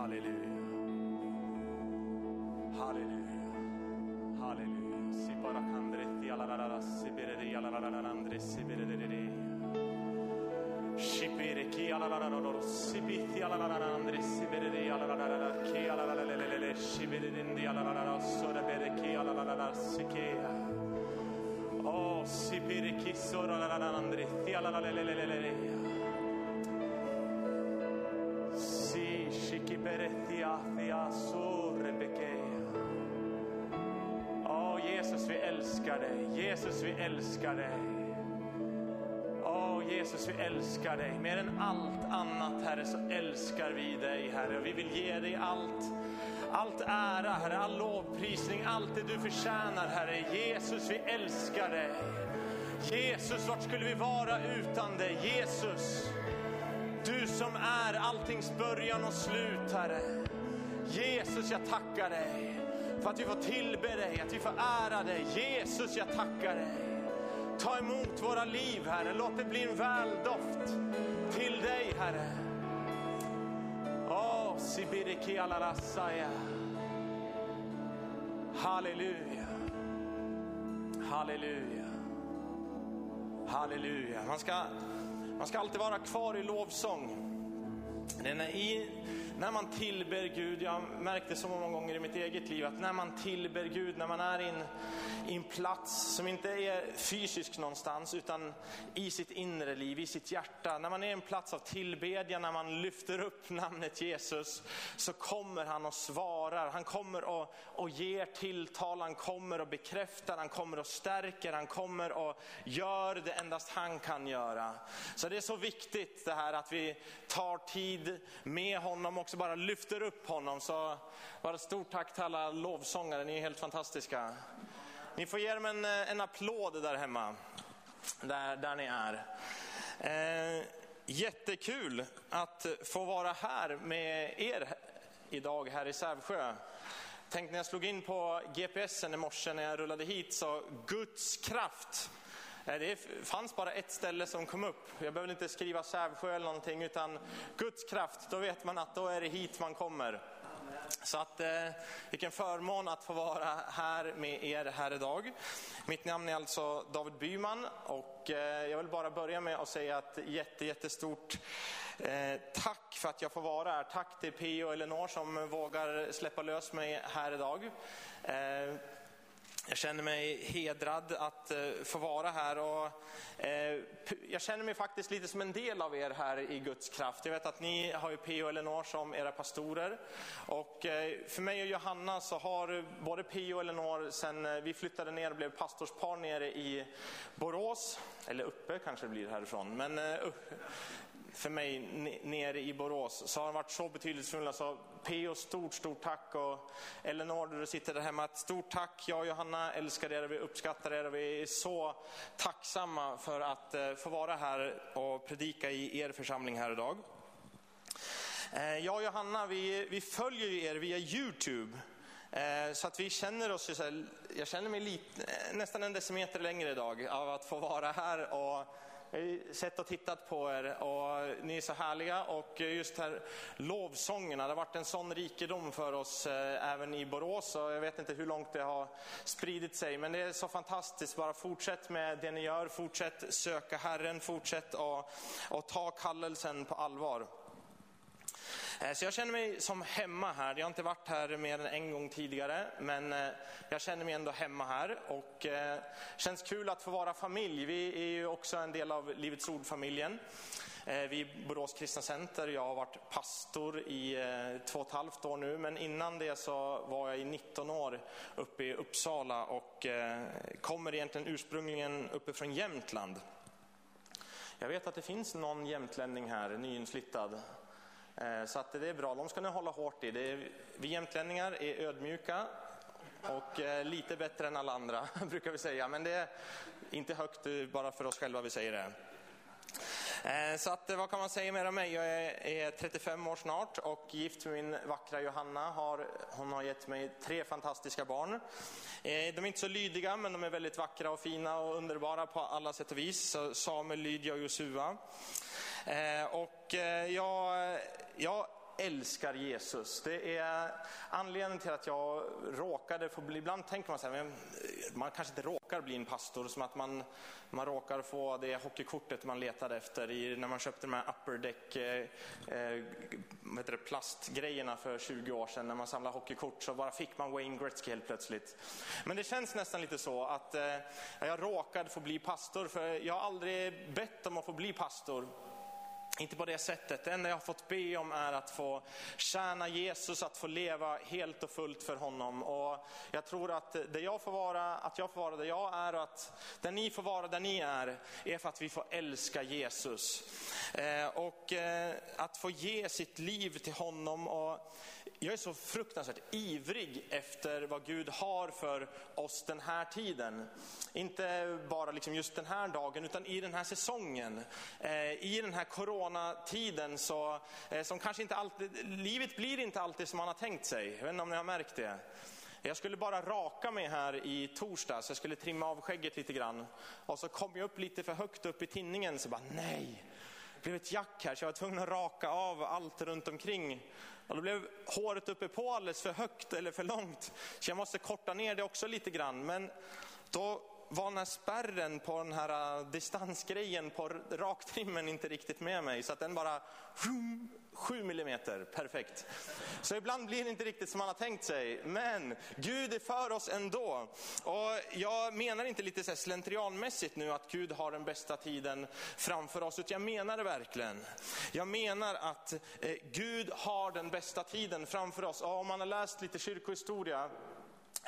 Hallelujah. Hallelujah. Hallelujah. Si parakandretti alarara siberere alararandre siberere. Shipere ki alarararor sibithi alararandre siberere alararara ki alararelelele shiberendi alararara sorabere ki alararara sikea. Oh, sipere ki sorararandre ti alararelelele. Jesus, vi älskar dig. Åh Jesus, vi älskar dig. Mer än allt annat, Herre, så älskar vi dig, Herre. Vi vill ge dig allt, allt ära, Herre, all lovprisning, allt det du förtjänar, Herre. Jesus, vi älskar dig. Jesus, vart skulle vi vara utan dig? Jesus, du som är alltings början och slut, Herre. Jesus, jag tackar dig för att vi får tillbe dig, att vi får ära dig. Jesus, jag tackar dig. Ta emot våra liv, Herre. Låt det bli en väldoft till dig, Herre. Åh, Sibiriki alarasaya. Halleluja. Halleluja. Halleluja. Man ska, man ska alltid vara kvar i lovsång. Den är i, när man tillber Gud, jag har märkt det så många gånger i mitt eget liv, att när man tillber Gud, när man är i en, i en plats som inte är fysisk någonstans, utan i sitt inre liv, i sitt hjärta. När man är i en plats av tillbedjan, när man lyfter upp namnet Jesus, så kommer han och svarar. Han kommer och, och ger tilltal, han kommer och bekräftar, han kommer och stärker, han kommer och gör det endast han kan göra. Så det är så viktigt det här att vi tar tid med honom också också bara lyfter upp honom. Så bara stort tack till alla lovsångare, ni är helt fantastiska. Ni får ge dem en, eh, en applåd där hemma, där, där ni är. Eh, jättekul att få vara här med er idag här i Sävsjö. Tänk när jag slog in på GPSen i morse när jag rullade hit så Guds kraft. Eh, det fanns bara ett ställe som kom upp. Jag behöver inte skriva Sävsjö eller någonting utan Guds kraft, då vet man att då är det hit man kommer. Så att, eh, vilken förmån att få vara här med er här idag. Mitt namn är alltså David Byman och eh, jag vill bara börja med att säga ett jätte, jättestort eh, tack för att jag får vara här. Tack till P och Elinor som vågar släppa lös mig här idag. Eh, jag känner mig hedrad att eh, få vara här och eh, jag känner mig faktiskt lite som en del av er här i Guds kraft. Jag vet att ni har ju P.O. och Elinor som era pastorer och eh, för mig och Johanna så har både P.O. och Elinor sen vi flyttade ner och blev pastorspar nere i Borås, eller uppe kanske det blir härifrån, men för mig nere i Borås så har de varit så betydelsefulla. Så P.O. stort, stort tack och Elinor du sitter där hemma, stort tack. Jag och Johanna älskar er och vi uppskattar er och vi är så tacksamma för att eh, få vara här och predika i er församling här idag. Eh, jag och Johanna vi, vi följer er via Youtube. Eh, så att vi känner oss, jag känner mig lite, nästan en decimeter längre idag av att få vara här och Eh, jag har sett och tittat på er. Och ni är så härliga. Och just här lovsångerna, det har varit en sån rikedom för oss eh, även i Borås. Och jag vet inte hur långt det har spridit sig men det är så fantastiskt. Bara fortsätt med det ni gör, fortsätt söka Herren, fortsätt och, och ta kallelsen på allvar. Eh, så jag känner mig som hemma här. Jag har inte varit här mer än en gång tidigare, men eh, jag känner mig ändå hemma här och det känns kul att få vara familj. Vi är ju också en del av Livets Ord-familjen. Vi är Borås Kristna Center. Jag har varit pastor i två och ett halvt år nu, men innan det så var jag i 19 år uppe i Uppsala och kommer egentligen ursprungligen uppifrån Jämtland. Jag vet att det finns någon jämtlänning här, nyinflyttad. Eh, så att det är bra, de ska ni hålla hårt i. Det är, vi jämtlänningar är ödmjuka och eh, lite bättre än alla andra brukar vi säga. Men det är inte högt bara för oss själva vi säger det. Eh, så att, vad kan man säga mer om mig? Jag är 35 år snart och gift med min vackra Johanna. Har, hon har gett mig tre fantastiska barn. De är inte så lydiga men de är väldigt vackra och fina och underbara på alla sätt och vis. Samuel, Lydia och Josua. Eh, och eh, jag, jag älskar Jesus. Det är anledningen till att jag råkade få bli, ibland tänker man så här, eh, man kanske inte råkar bli en pastor, som att man, man råkar få det hockeykortet man letade efter i, när man köpte de här upper deck eh, eh det, plastgrejerna för 20 år sedan. När man samlade hockeykort så bara fick man Wayne Gretzky helt plötsligt. Men det känns nästan lite så att eh, jag råkade få bli pastor, för jag har aldrig bett om att få bli pastor. Inte på det sättet. Det enda jag har fått be om är att få tjäna Jesus, att få leva helt och fullt för honom. Och jag tror att det jag får vara, att jag får vara där jag är och att där ni får vara där ni är, är för att vi får älska Jesus. Eh, och eh, att få ge sitt liv till honom. Och jag är så fruktansvärt ivrig efter vad Gud har för oss den här tiden. Inte bara liksom just den här dagen, utan i den här säsongen. Eh, I den här coronatiden, så, eh, som kanske inte alltid, livet blir inte alltid som man har tänkt sig. Jag vet inte om ni har märkt det. Jag skulle bara raka mig här i torsdags, jag skulle trimma av skägget lite grann. Och så kom jag upp lite för högt upp i tinningen, så bara nej, det blev ett jack här så jag var tvungen att raka av allt runt omkring. Och då blev håret uppe på alldeles för högt eller för långt. Så jag måste korta ner det också lite grann. Men då var den här spärren på den här äh, distansgrejen på raktrimmen inte riktigt med mig. Så att den bara 7 millimeter, perfekt. Så ibland blir det inte riktigt som man har tänkt sig. Men Gud är för oss ändå. Och jag menar inte lite så slentrianmässigt nu att Gud har den bästa tiden framför oss. Utan jag menar det verkligen. Jag menar att eh, Gud har den bästa tiden framför oss. Och om man har läst lite kyrkohistoria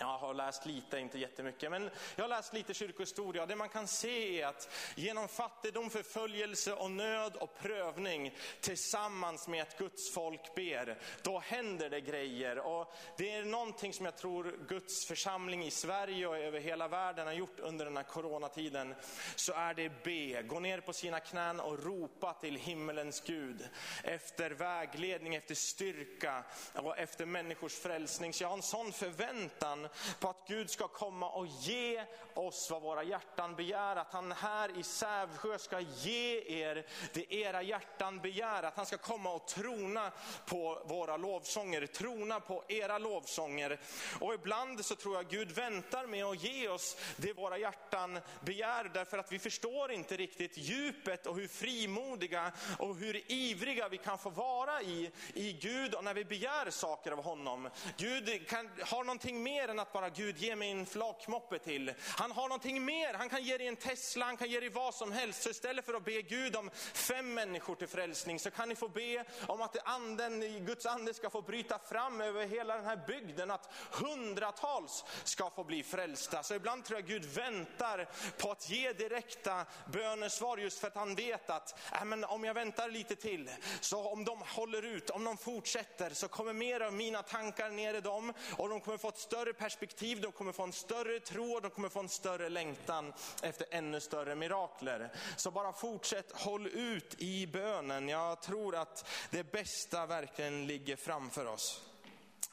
jag har läst lite, inte jättemycket, men jag har läst lite kyrkohistoria. Det man kan se är att genom fattigdom, förföljelse och nöd och prövning tillsammans med att Guds folk ber, då händer det grejer. Och det är någonting som jag tror Guds församling i Sverige och över hela världen har gjort under den här coronatiden. Så är det be, gå ner på sina knän och ropa till himmelens Gud efter vägledning, efter styrka och efter människors frälsning. Så jag har en sån förväntan på att Gud ska komma och ge oss vad våra hjärtan begär. Att han här i Sävsjö ska ge er det era hjärtan begär. Att han ska komma och trona på våra lovsånger, trona på era lovsånger. Och ibland så tror jag Gud väntar med att ge oss det våra hjärtan begär. Därför att vi förstår inte riktigt djupet och hur frimodiga och hur ivriga vi kan få vara i, i Gud och när vi begär saker av honom. Gud kan, har någonting mer än att bara Gud ge mig en flakmoppe till. Han har någonting mer, han kan ge dig en Tesla, han kan ge dig vad som helst. Så istället för att be Gud om fem människor till frälsning så kan ni få be om att anden, Guds ande ska få bryta fram över hela den här bygden. Att hundratals ska få bli frälsta. Så ibland tror jag Gud väntar på att ge direkta bönesvar just för att han vet att äh, men om jag väntar lite till, så om de håller ut, om de fortsätter så kommer mer av mina tankar ner i dem och de kommer få ett större perspektiv, de kommer få en större tro och de kommer få en större längtan efter ännu större mirakler. Så bara fortsätt, håll ut i bönen. Jag tror att det bästa verkligen ligger framför oss.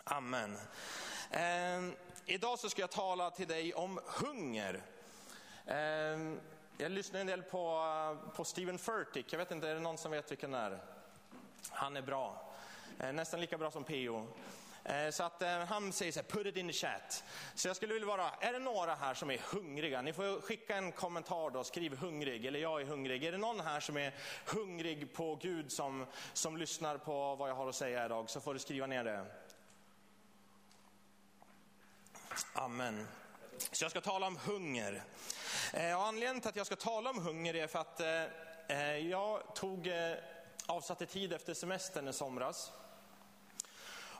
Amen. Eh, idag så ska jag tala till dig om hunger. Eh, jag lyssnar en del på, på Steven Furtick, jag vet inte, är det någon som vet vilken det är? Han är bra, eh, nästan lika bra som P.O. Eh, så att eh, han säger så här, put it in the chat. Så jag skulle vilja vara, är det några här som är hungriga? Ni får skicka en kommentar då, skriv hungrig, eller jag är hungrig. Är det någon här som är hungrig på Gud som, som lyssnar på vad jag har att säga idag, så får du skriva ner det. Amen. Så jag ska tala om hunger. Eh, och anledningen till att jag ska tala om hunger är för att jag tog avsatte tid efter semestern i somras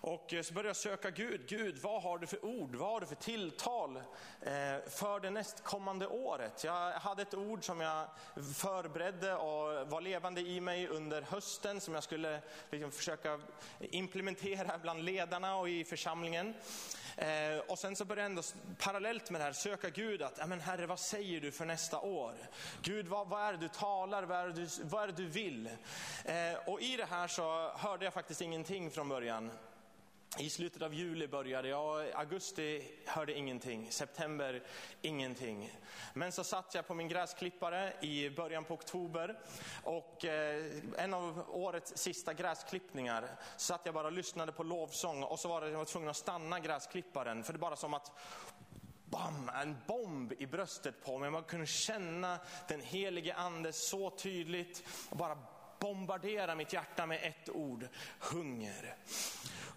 och eh, så började jag söka Gud. Gud, vad har du för ord? Vad har du för tilltal eh, för det nästkommande året? Jag hade ett ord som jag förberedde och var levande i mig under hösten som jag skulle liksom försöka implementera bland ledarna och i församlingen. Eh, och sen så började jag ändå parallellt med det här söka Gud att, men Herre vad säger du för nästa år? Gud vad, vad är det du talar, vad är det du, vad är det du vill? Eh, och i det här så hörde jag faktiskt ingenting från början. I slutet av juli började jag, augusti hörde ingenting, september ingenting. Men så satt jag på min gräsklippare i början på oktober och eh, en av årets sista gräsklippningar satt jag bara och lyssnade på lovsång och så var jag tvungen att stanna gräsklipparen för det var bara som att bam, en bomb i bröstet på mig. Man kunde känna den helige ande så tydligt och bara bombardera mitt hjärta med ett ord, hunger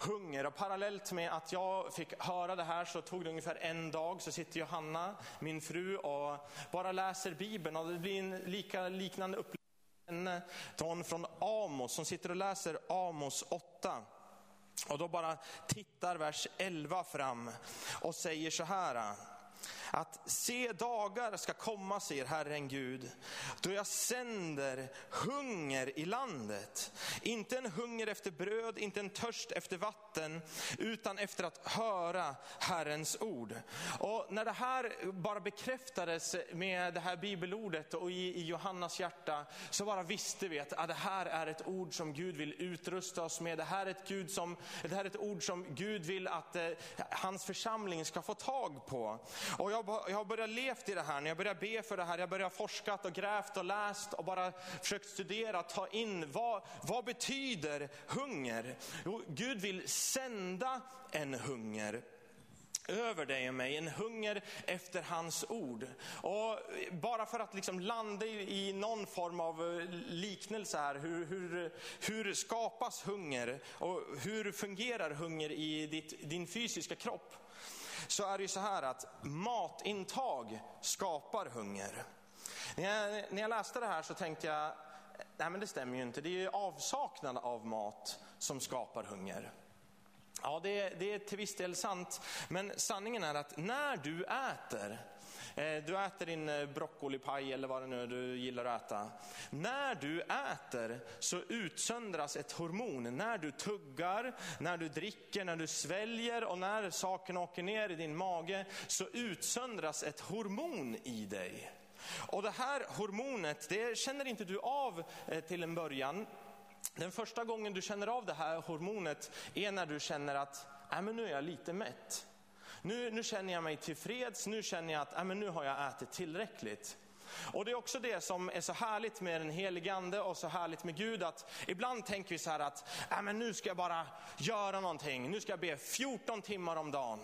hunger. Och parallellt med att jag fick höra det här så tog det ungefär en dag så sitter Johanna, min fru, och bara läser Bibeln. Och det blir en lika, liknande upplevelse hon från Amos som sitter och läser Amos 8. Och då bara tittar vers 11 fram och säger så här. Att se dagar ska komma, säger Herren Gud, då jag sänder hunger i landet. Inte en hunger efter bröd, inte en törst efter vatten, utan efter att höra Herrens ord. Och när det här bara bekräftades med det här bibelordet och i, i Johannas hjärta, så bara visste vi att, att det här är ett ord som Gud vill utrusta oss med. Det här är ett, Gud som, det här är ett ord som Gud vill att eh, hans församling ska få tag på. Och jag, jag har börjat levt i det här, när jag börjar be för det här, jag börjar forskat och grävt och läst och bara försökt studera, ta in vad, vad betyder hunger? Jo, Gud vill sända en hunger över dig och mig, en hunger efter hans ord. Och bara för att liksom landa i någon form av eh, liknelse här, hur, hur, hur skapas hunger och hur fungerar hunger i ditt, din fysiska kropp? Så är det ju så här att matintag skapar hunger. När jag, när jag läste det här så tänkte jag, nej men det stämmer ju inte. Det är ju avsaknad av mat som skapar hunger. Ja, det, det är till viss del sant. Men sanningen är att när du äter, Eh, du äter din eh, broccolipaj eller vad det nu är du gillar att äta. När du äter så utsöndras ett hormon. När du tuggar, när du dricker, när du sväljer och när saken åker ner i din mage så utsöndras ett hormon i dig. Och det här hormonet, det känner inte du av eh, till en början. Den första gången du känner av det här hormonet är när du känner att, äh, men nu är jag lite mätt. Nu, nu känner jag mig tillfreds, nu känner jag att äh, men nu har jag ätit tillräckligt. Och det är också det som är så härligt med den helige ande och så härligt med Gud att ibland tänker vi så här att äh, men nu ska jag bara göra någonting, nu ska jag be 14 timmar om dagen.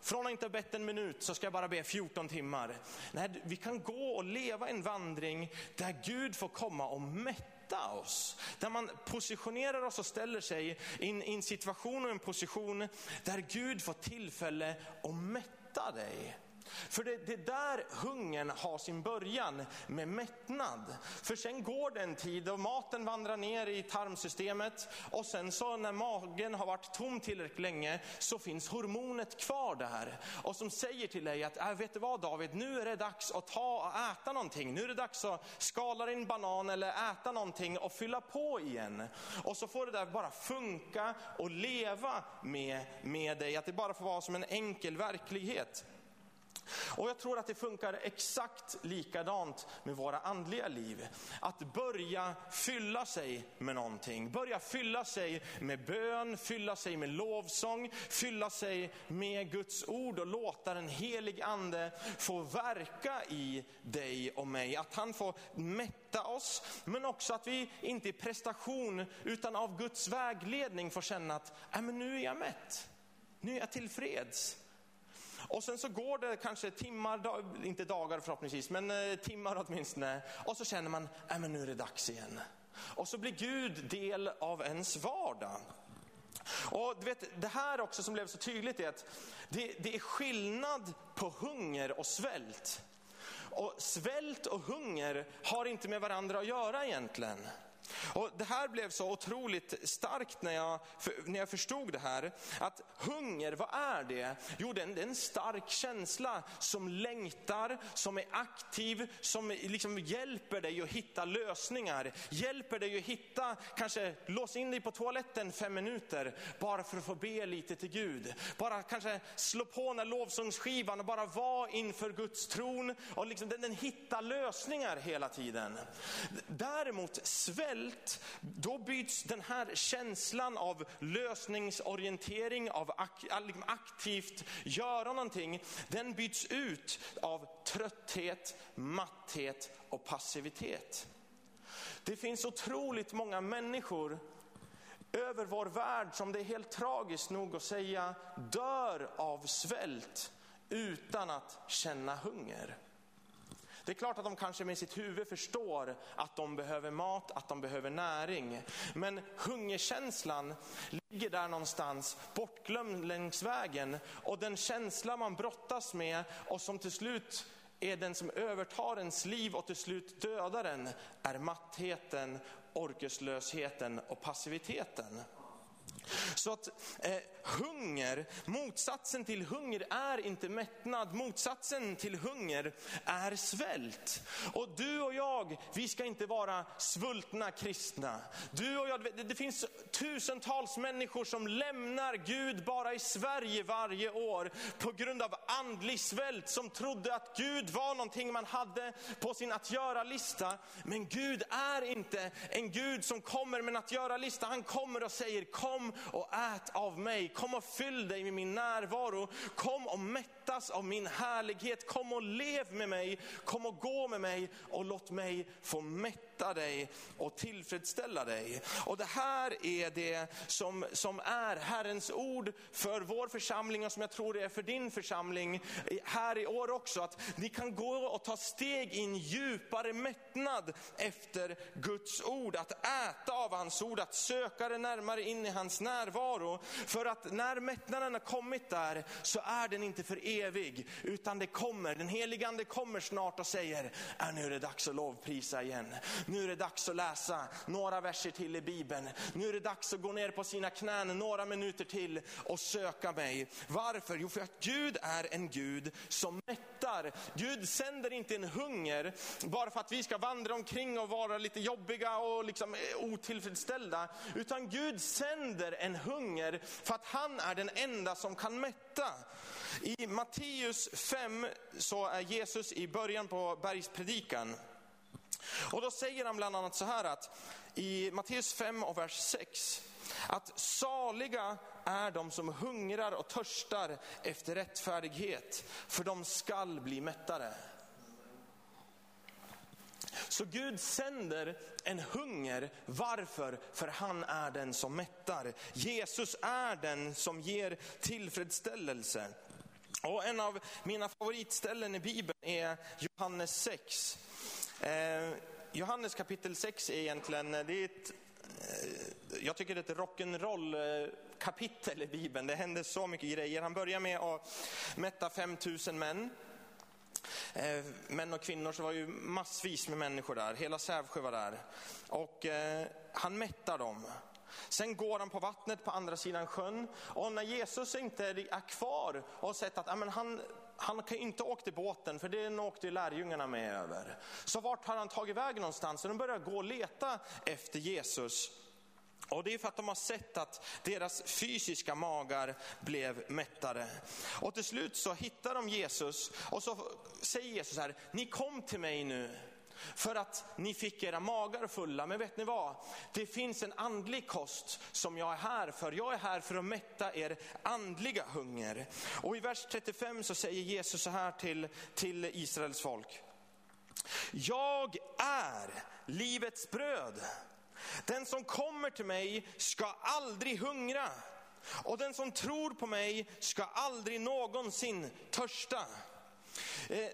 Från att inte ha bett en minut så ska jag bara be 14 timmar. Nej, vi kan gå och leva en vandring där Gud får komma och mätta mätta oss. Där man positionerar oss och ställer sig i en situation och en position där Gud får tillfälle att mätta dig. För det, det där hungern har sin början med mättnad. För sen går det en tid och maten vandrar ner i tarmsystemet och sen så när magen har varit tom tillräckligt länge så finns hormonet kvar där. Och som säger till dig att, äh, vet du vad David, nu är det dags att ta och äta någonting. Nu är det dags att skala din banan eller äta någonting och fylla på igen. Och så får det där bara funka och leva med, med dig, att det bara får vara som en enkel verklighet. Och jag tror att det funkar exakt likadant med våra andliga liv. Att börja fylla sig med någonting. Börja fylla sig med bön, fylla sig med lovsång, fylla sig med Guds ord och låta den helig ande få verka i dig och mig. Att han får mätta oss, men också att vi inte i prestation utan av Guds vägledning får känna att äh, men nu är jag mätt. Nu är jag tillfreds. Och sen så går det kanske timmar, inte dagar förhoppningsvis, men eh, timmar åtminstone. Och så känner man, äh, men nu är det dags igen. Och så blir Gud del av ens vardag. Och du vet, det här också som blev så tydligt är att det, det är skillnad på hunger och svält. Och svält och hunger har inte med varandra att göra egentligen. Och det här blev så otroligt starkt när jag, när jag förstod det här. Att hunger, vad är det? Jo, det är en stark känsla som längtar, som är aktiv, som liksom hjälper dig att hitta lösningar. Hjälper dig att hitta, kanske lås in dig på toaletten fem minuter, bara för att få be lite till Gud. Bara kanske slå på den här lovsångsskivan och bara vara inför Guds tron. Och liksom, den, den hittar lösningar hela tiden. Däremot svält svält, då byts den här känslan av lösningsorientering, av liksom aktivt göra någonting, den byts ut av trötthet, matthet och passivitet. Det finns otroligt många människor över vår värld som det är helt tragiskt nog att säga dör av svält utan att känna hunger. Det är klart att de kanske med sitt huvud förstår att de behöver mat, att de behöver näring. Men hungerkänslan ligger där någonstans bortglömd längs vägen. Och den känsla man brottas med och som till slut är den som övertar ens liv och till slut dödar den, är mattheten, orkeslösheten och passiviteten. Så att eh, hunger, motsatsen till hunger är inte mättnad, motsatsen till hunger är svält. Och du och jag, vi ska inte vara svultna kristna. Du och jag, det, det finns tusentals människor som lämnar Gud bara i Sverige varje år på grund av andlig svält, som trodde att Gud var någonting man hade på sin att göra-lista. Men Gud är inte en Gud som kommer med en att göra-lista, han kommer och säger kom och ät av mig. Kom och fyll dig med min närvaro. Kom och mättas av min härlighet. Kom och lev med mig. Kom och gå med mig och låt mig få mätta dig och tillfredsställa dig. Och det här är det som, som är Herrens ord för vår församling och som jag tror det är för din församling här i år också. Att ni kan gå och ta steg i en djupare mättnad efter Guds ord. Att äta av hans ord, att söka det närmare in i hans närvaro. För att när mättnaden har kommit där så är den inte för evig, utan det kommer, den helige ande kommer snart och säger, äh, nu är det dags att lovprisa igen. Nu är det dags att läsa några verser till i Bibeln. Nu är det dags att gå ner på sina knän några minuter till och söka mig. Varför? Jo, för att Gud är en Gud som mättar. Gud sänder inte en hunger bara för att vi ska vandra omkring och vara lite jobbiga och liksom eh, otillfredsställda. Utan Gud sänder en hunger för att han är den enda som kan mätta. I Matteus 5 så är Jesus i början på bergspredikan. Och då säger han bland annat så här att i Matteus 5 och vers 6 att saliga är de som hungrar och törstar efter rättfärdighet, för de skall bli mättade. Så Gud sänder en hunger. Varför? För han är den som mättar. Jesus är den som ger tillfredsställelse. Och en av mina favoritställen i Bibeln är Johannes 6. Eh, Johannes kapitel 6 är egentligen, eh, det är ett, eh, jag tycker det är ett rock'n'roll eh, kapitel i Bibeln. Det händer så mycket grejer. Han börjar med att mätta 5000 män. Eh, män och kvinnor, så var ju massvis med människor där. Hela Sävsjö var där. Och eh, han mättar dem. Sen går han på vattnet på andra sidan sjön. Och när Jesus inte är kvar och har sett att amen, han, han kan inte åka till båten för den åkte lärjungarna med över. Så vart har han tagit vägen någonstans? Så de börjar gå och leta efter Jesus. Och det är för att de har sett att deras fysiska magar blev mättare. Och till slut så hittar de Jesus och så säger Jesus här, ni kom till mig nu för att ni fick era magar fulla. Men vet ni vad? Det finns en andlig kost som jag är här för. Jag är här för att mätta er andliga hunger. Och i vers 35 så säger Jesus så här till, till Israels folk. Jag är livets bröd. Den som kommer till mig ska aldrig hungra. Och den som tror på mig ska aldrig någonsin törsta. Eh,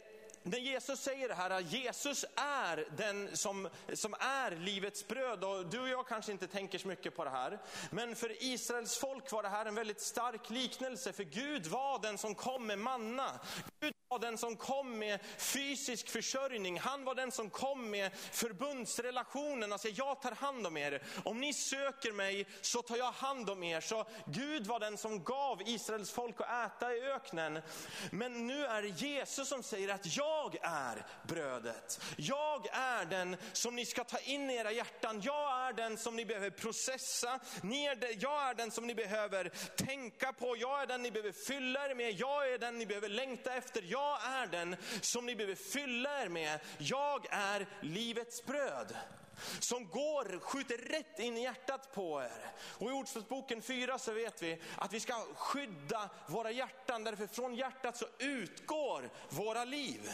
när Jesus säger det här, att Jesus är den som, som är livets bröd. Och du och jag kanske inte tänker så mycket på det här. Men för Israels folk var det här en väldigt stark liknelse. För Gud var den som kom med manna. Gud var den som kom med fysisk försörjning. Han var den som kom med förbundsrelationen. Alltså jag tar hand om er. Om ni söker mig så tar jag hand om er. Så Gud var den som gav Israels folk att äta i öknen. Men nu är det Jesus som säger att jag jag är brödet. Jag är den som ni ska ta in i era hjärtan. Jag är den som ni behöver processa. Ni är det, jag är den som ni behöver tänka på. Jag är den ni behöver fylla er med. Jag är den ni behöver längta efter. Jag är den som ni behöver fylla er med. Jag är livets bröd som går, skjuter rätt in i hjärtat på er. Och i Ordspråksboken 4 så vet vi att vi ska skydda våra hjärtan, därför från hjärtat så utgår våra liv.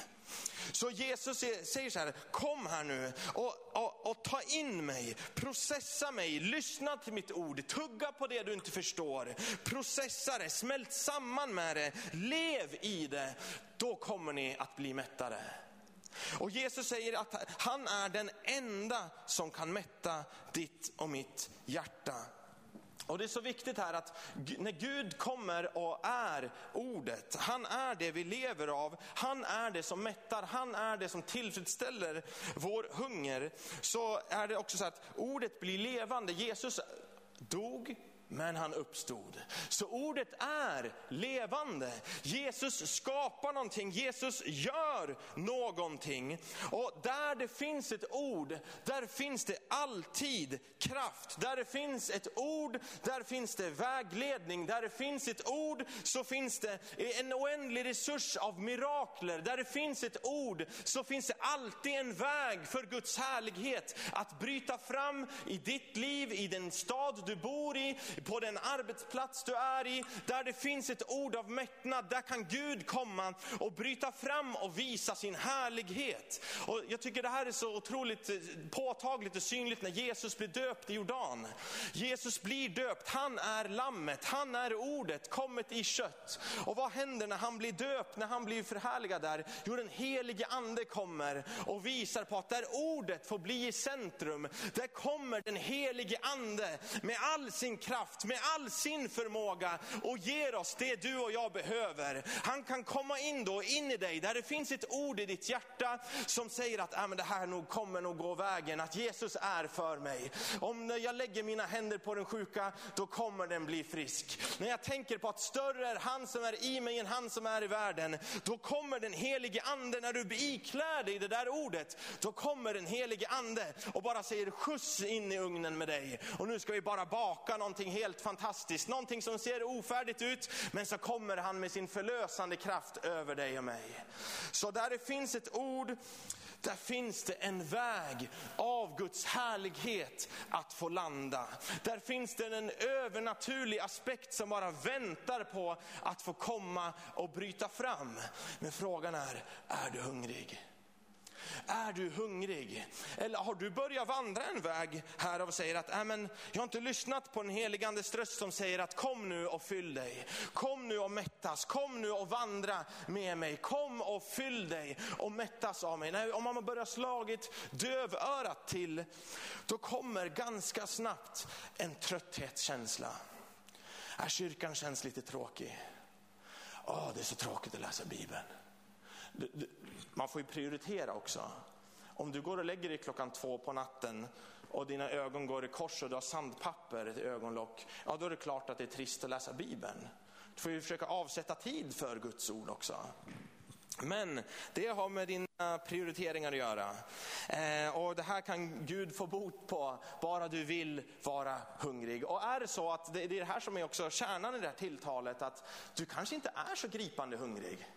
Så Jesus säger så här, kom här nu och, och, och, ta in mig, processa mig, lyssna till mitt ord, tugga på det du inte förstår, processa det, smält samman med det, lev i det, då kommer ni att bli mättade. Och Jesus säger att han är den enda som kan mätta ditt och mitt hjärta. Och det är så viktigt här att när Gud kommer och är ordet, han är det vi lever av, han är det som mättar, han är det som tillfredsställer vår hunger. Så är det också så att ordet blir levande. Jesus dog, men han uppstod. Så ordet är levande. Jesus skapar någonting, Jesus gör någonting. Och där det finns ett ord, där finns det alltid kraft. Där det finns ett ord, där finns det vägledning. Där det finns ett ord så finns det en oändlig resurs av mirakler. Där det finns ett ord så finns det alltid en väg för Guds härlighet att bryta fram i ditt liv, i den stad du bor i, på den arbetsplats du är i, där det finns ett ord av mättnad, där kan Gud komma och bryta fram och visa sin härlighet. Och jag tycker det här är så otroligt eh, påtagligt och synligt när Jesus blir döpt i Jordan. Jesus blir döpt, han är lammet, han är ordet, kommet i kött. Och vad händer när han blir döpt, när han blir förhärligad där? Jo, den helige ande kommer och visar på att där ordet får bli i centrum, där kommer den helige ande med all sin kraft, med all sin förmåga och ger oss det du och jag behöver. Han kan komma in då, in i dig, där det finns ett ord i ditt hjärta som säger att äh, men det här nog kommer nog gå vägen, att Jesus är för mig. Om jag lägger mina händer på den sjuka, då kommer den bli frisk. När jag tänker på att större är han som är i mig än han som är i världen, då kommer den helige ande, när du iklär dig det där ordet, då kommer den helige ande och bara säger skjuts in i ugnen med dig. Och nu ska vi bara baka någonting helt fantastiskt, någonting som ser ofärdigt ut, men så kommer han med sin förlösande kraft över dig och mig. Så där det finns ett ord, där finns det en väg av Guds härlighet att få landa. Där finns det en övernaturlig aspekt som bara väntar på att få komma och bryta fram. Men frågan är, är du hungrig? Är du hungrig? Eller har du börjat vandra en väg här och säger att, äh, men, jag har inte lyssnat på den heligandes röst som säger att kom nu och fyll dig. Kom nu och mättas, kom nu och vandra med mig. Kom och fyll dig och mättas av mig. Nej, om man börjar slagit dövörat till, då kommer ganska snabbt en trötthetskänsla. Äh, kyrkan känns lite tråkig. Åh, det är så tråkigt att läsa Bibeln man får ju prioritera också. Om du går och lägger dig klockan två på natten och dina ögon går i kors och du har sandpapper i ögonlock, ja då är det klart att det är trist att läsa Bibeln. Du får ju försöka avsätta tid för Guds ord också. Men det har med dina prioriteringar att göra. Eh, och det här kan Gud få bot på, bara du vill vara hungrig. Och är det så att det, det är det här som är också kärnan i det här tilltalet, att du kanske inte är så gripande hungrig.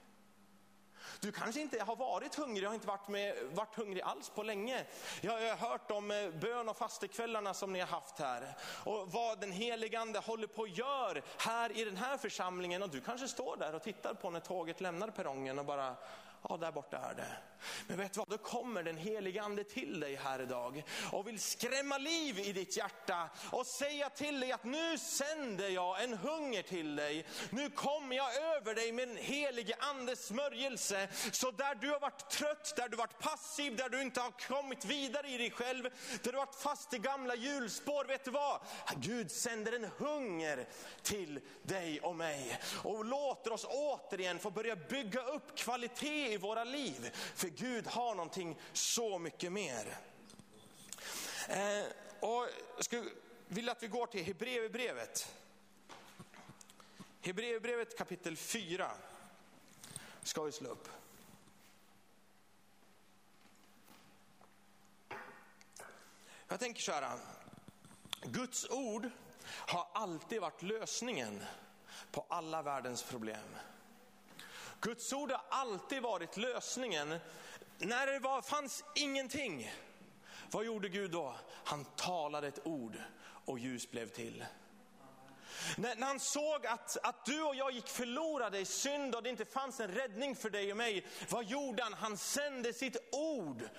Du kanske inte har varit hungrig, har inte varit, med, varit hungrig alls på länge. Jag har hört om eh, bön och fastekvällarna som ni har haft här. Och vad den heligande håller på att gör här i den här församlingen. Och du kanske står där och tittar på när tåget lämnar perrongen och bara, ja där borta är det. Men vet du vad, då kommer den helige ande till dig här idag och vill skrämma liv i ditt hjärta och säga till dig att nu sänder jag en hunger till dig. Nu kommer jag över dig med den helige andes smörjelse. Så där du har varit trött, där du varit passiv, där du inte har kommit vidare i dig själv, där du varit fast i gamla hjulspår. Vet du vad? Gud sänder en hunger till dig och mig och låter oss återigen få börja bygga upp kvalitet i våra liv. För Gud har någonting så mycket mer. Eh, och jag skulle vilja att vi går till Hebreerbrevet. Hebreerbrevet kapitel 4 ska vi slå upp. Jag tänker så här, Guds ord har alltid varit lösningen på alla världens problem. Guds ord har alltid varit lösningen. När det var, fanns ingenting, vad gjorde Gud då? Han talade ett ord och ljus blev till. När, när han såg att, att du och jag gick förlorade i synd och det inte fanns en räddning för dig och mig, vad gjorde han? Han sände sitt ord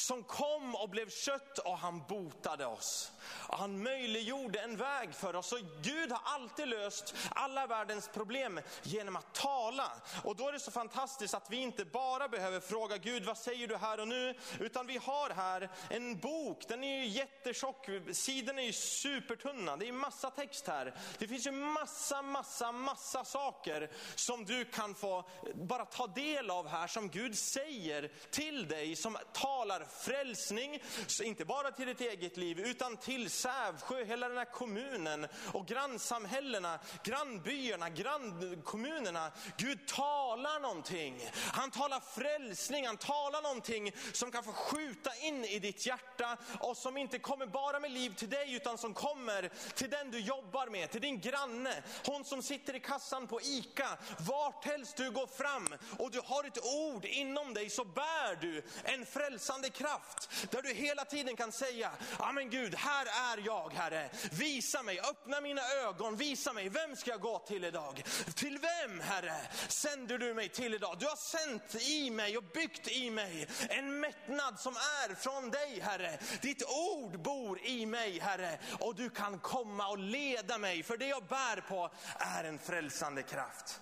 som kom och blev kött och han botade oss. Och han möjliggjorde en väg för oss. Och Gud har alltid löst alla världens problem genom att tala. Och då är det så fantastiskt att vi inte bara behöver fråga Gud, vad säger du här och nu? Utan vi har här en bok, den är ju jättetjock, sidorna är ju supertunna, det är massa text här. Det finns ju massa, massa, massa saker som du kan få bara ta del av här, som Gud säger till dig, som talar frälsning, inte bara till ditt eget liv, utan till Sävsjö, hela den här kommunen och grannsamhällena, grannbyarna, grannkommunerna. Gud talar någonting. Han talar frälsning, han talar någonting som kan få skjuta in i ditt hjärta och som inte kommer bara med liv till dig utan som kommer till den du jobbar med, till din granne, hon som sitter i kassan på ICA. Vart helst du går fram och du har ett ord inom dig så bär du en frälsande kraft där du hela tiden kan säga, ja men Gud, här är jag Herre. Visa mig, öppna mina ögon, visa mig, vem ska jag gå till idag? Till vem Herre sänder du mig till idag? Du har sänt i mig och byggt i mig en mättnad som är från dig Herre. Ditt ord bor i mig Herre och du kan komma och leda mig för det jag bär på är en frälsande kraft.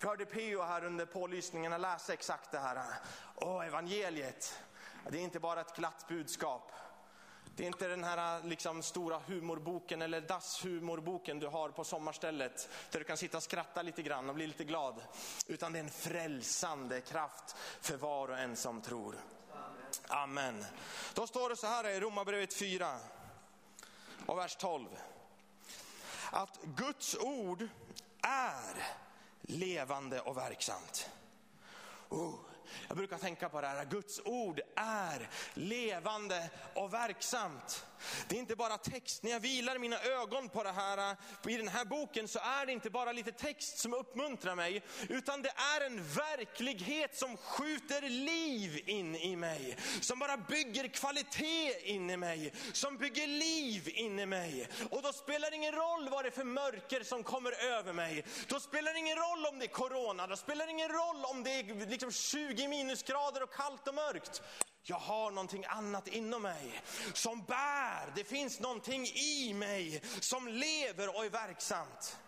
Vi hörde Peo här under pålysningarna läsa exakt det här. Åh, evangeliet, det är inte bara ett glatt budskap. Det är inte den här liksom, stora humorboken eller dasshumorboken du har på sommarstället där du kan sitta och skratta lite grann och bli lite glad. Utan det är en frälsande kraft för var och en som tror. Amen. Då står det så här i Romarbrevet 4 och vers 12. Att Guds ord är levande och verksamt. Oh. Jag brukar tänka på det här, Guds ord är levande och verksamt. Det är inte bara text, när jag vilar mina ögon på det här, eh, i den här boken så är det inte bara lite text som uppmuntrar mig, utan det är en verklighet som skjuter liv in i mig. Som bara bygger kvalitet in i mig, som bygger liv in i mig. Och då spelar det ingen roll vad det är för mörker som kommer över mig. Då spelar det ingen roll om det är corona, då spelar det ingen roll om det är liksom 20 minusgrader och kallt och mörkt. Jag har någonting annat inom mig som bär. Det finns någonting i mig som lever och är verksamt.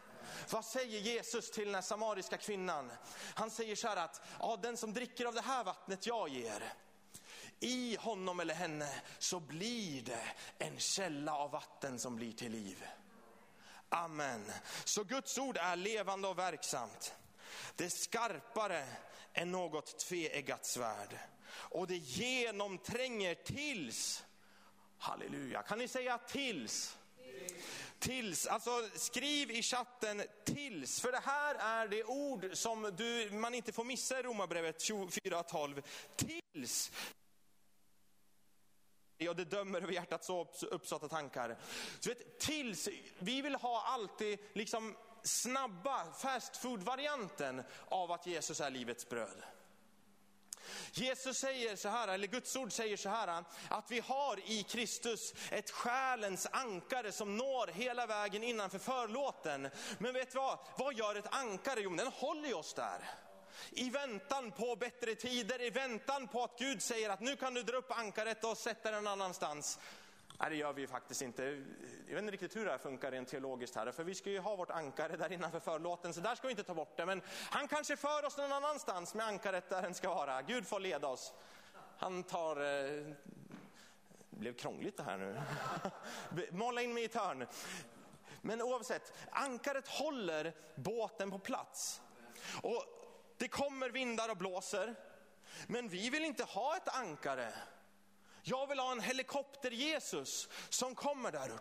Vad säger Jesus till den här samariska kvinnan? Han säger så här att ja, den som dricker av det här vattnet jag ger, i honom eller henne så blir det en källa av vatten som blir till liv. Amen. Så Guds ord är levande och verksamt. Det är skarpare än något tveeggat svärd och det genomtränger tills, halleluja, kan ni säga tills? Tills, alltså skriv i chatten tills, för det här är det ord som du, man inte får missa i Romarbrevet 4.12. Tills och det dömer över hjärtats uppsatta tankar. Så vet, tills, vi vill ha alltid liksom snabba fast food-varianten av att Jesus är livets bröd. Jesus säger så här, eller Guds ord säger så här, att vi har i Kristus ett själens ankare som når hela vägen innanför förlåten. Men vet du vad, vad gör ett ankare? Jo, den håller oss där. I väntan på bättre tider, i väntan på att Gud säger att nu kan du dra upp ankaret och sätta den någon annanstans. Nej, det gör vi faktiskt inte. Jag vet inte riktigt hur det här funkar rent teologiskt här, för vi ska ju ha vårt ankare där innanför förlåten, så där ska vi inte ta bort det. Men han kanske för oss någon annanstans med ankaret där den ska vara. Gud får leda oss. Han tar... Eh, det blev krångligt det här nu. Måla in mig i ett hörn. Men oavsett, ankaret håller båten på plats. Och det kommer vindar och blåser, men vi vill inte ha ett ankare jag vill ha en helikopter-Jesus som kommer där.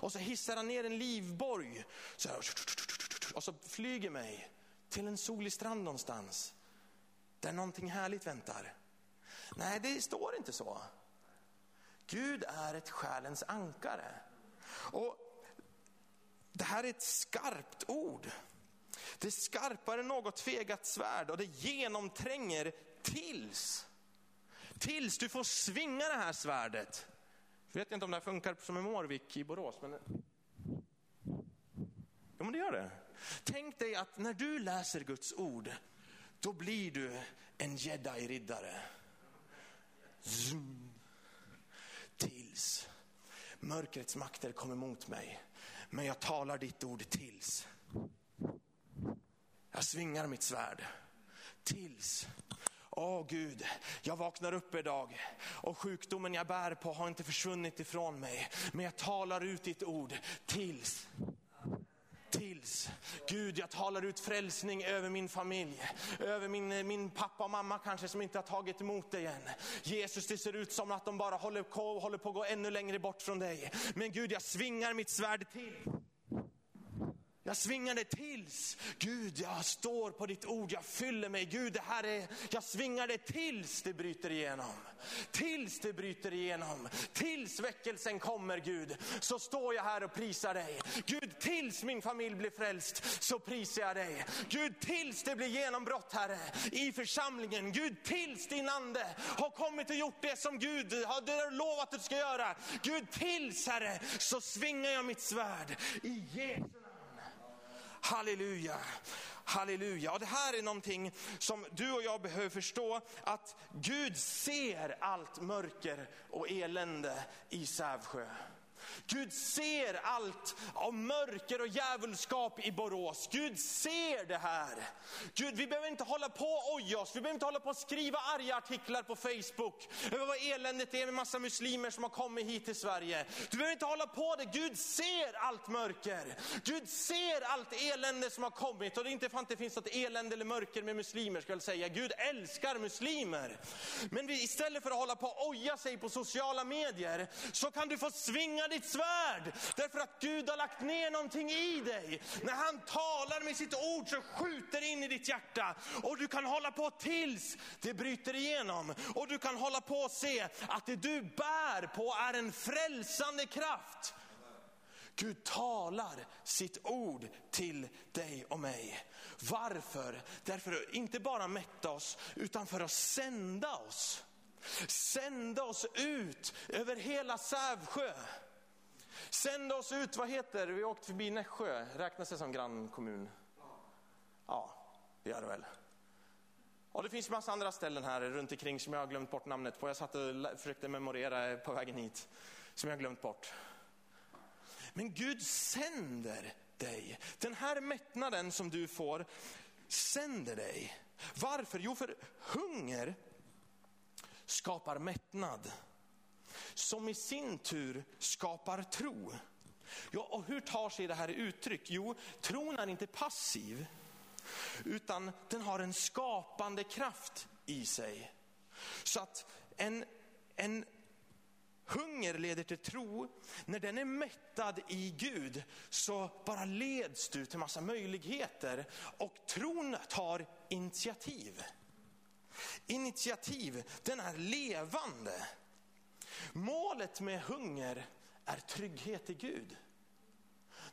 Och så hissar han ner en livborg. och så flyger mig till en solig strand någonstans. Där någonting härligt väntar. Nej, det står inte så. Gud är ett själens ankare. Och det här är ett skarpt ord. Det är skarpare än något tvegat svärd och det genomtränger tills. Tills du får svinga det här svärdet. Jag vet inte om det här funkar som en Mårvik i Borås. Men... Jo, men det gör det. Tänk dig att när du läser Guds ord, då blir du en jedi-riddare. Tills mörkrets makter kommer mot mig. Men jag talar ditt ord tills. Jag svingar mitt svärd. Tills. Åh Gud, jag vaknar upp idag och sjukdomen jag bär på har inte försvunnit ifrån mig. Men jag talar ut ditt ord tills tills. Gud, jag talar ut frälsning över min familj, över min, min pappa och mamma kanske som inte har tagit emot dig än. Jesus, det ser ut som att de bara håller på, håller på att gå ännu längre bort från dig. Men Gud, jag svingar mitt svärd till. Jag svingar det tills, Gud jag står på ditt ord, jag fyller mig. Gud det här är, jag svingar det tills det bryter igenom. Tills det bryter igenom. Tills väckelsen kommer Gud, så står jag här och prisar dig. Gud tills min familj blir frälst så prisar jag dig. Gud tills det blir genombrott Herre i församlingen. Gud tills din ande har kommit och gjort det som Gud har lovat att du ska göra. Gud tills Herre så svingar jag mitt svärd i Jesus. Halleluja, halleluja. Och det här är någonting som du och jag behöver förstå, att Gud ser allt mörker och elände i Sävsjö. Gud ser allt av mörker och djävulskap i Borås. Gud ser det här. Gud, vi behöver inte hålla på och oja oss. Vi behöver inte hålla på och skriva arga artiklar på Facebook över vad eländet är med massa muslimer som har kommit hit till Sverige. Du behöver inte hålla på det. Gud ser allt mörker. Gud ser allt elände som har kommit. Och det är inte för att det finns något elände eller mörker med muslimer ska jag säga. Gud älskar muslimer. Men vi, istället för att hålla på och oja sig på sociala medier så kan du få svinga ditt svärd. Därför att Gud har lagt ner någonting i dig. När han talar med sitt ord så skjuter det in i ditt hjärta. Och du kan hålla på tills det bryter igenom. Och du kan hålla på och se att det du bär på är en frälsande kraft. Gud talar sitt ord till dig och mig. Varför? Därför att inte bara mätta oss, utan för att sända oss. Sända oss ut över hela Sävsjö. Sända oss ut, vad heter Vi åkte förbi Nässjö, räknas det som grannkommun? Ja, det gör det väl. Och det finns massa andra ställen här runt omkring som jag har glömt bort namnet på. Jag satt och försökte memorera på vägen hit, som jag har glömt bort. Men Gud sänder dig. Den här mättnaden som du får sänder dig. Varför? Jo, för hunger skapar mättnad som i sin tur skapar tro. Ja, och hur tar sig det här uttryck? Jo, tron är inte passiv, utan den har en skapande kraft i sig. Så att en, en hunger leder till tro. När den är mättad i Gud så bara leds du till massa möjligheter och tron tar initiativ. Initiativ, den är levande. Målet med hunger är trygghet i Gud.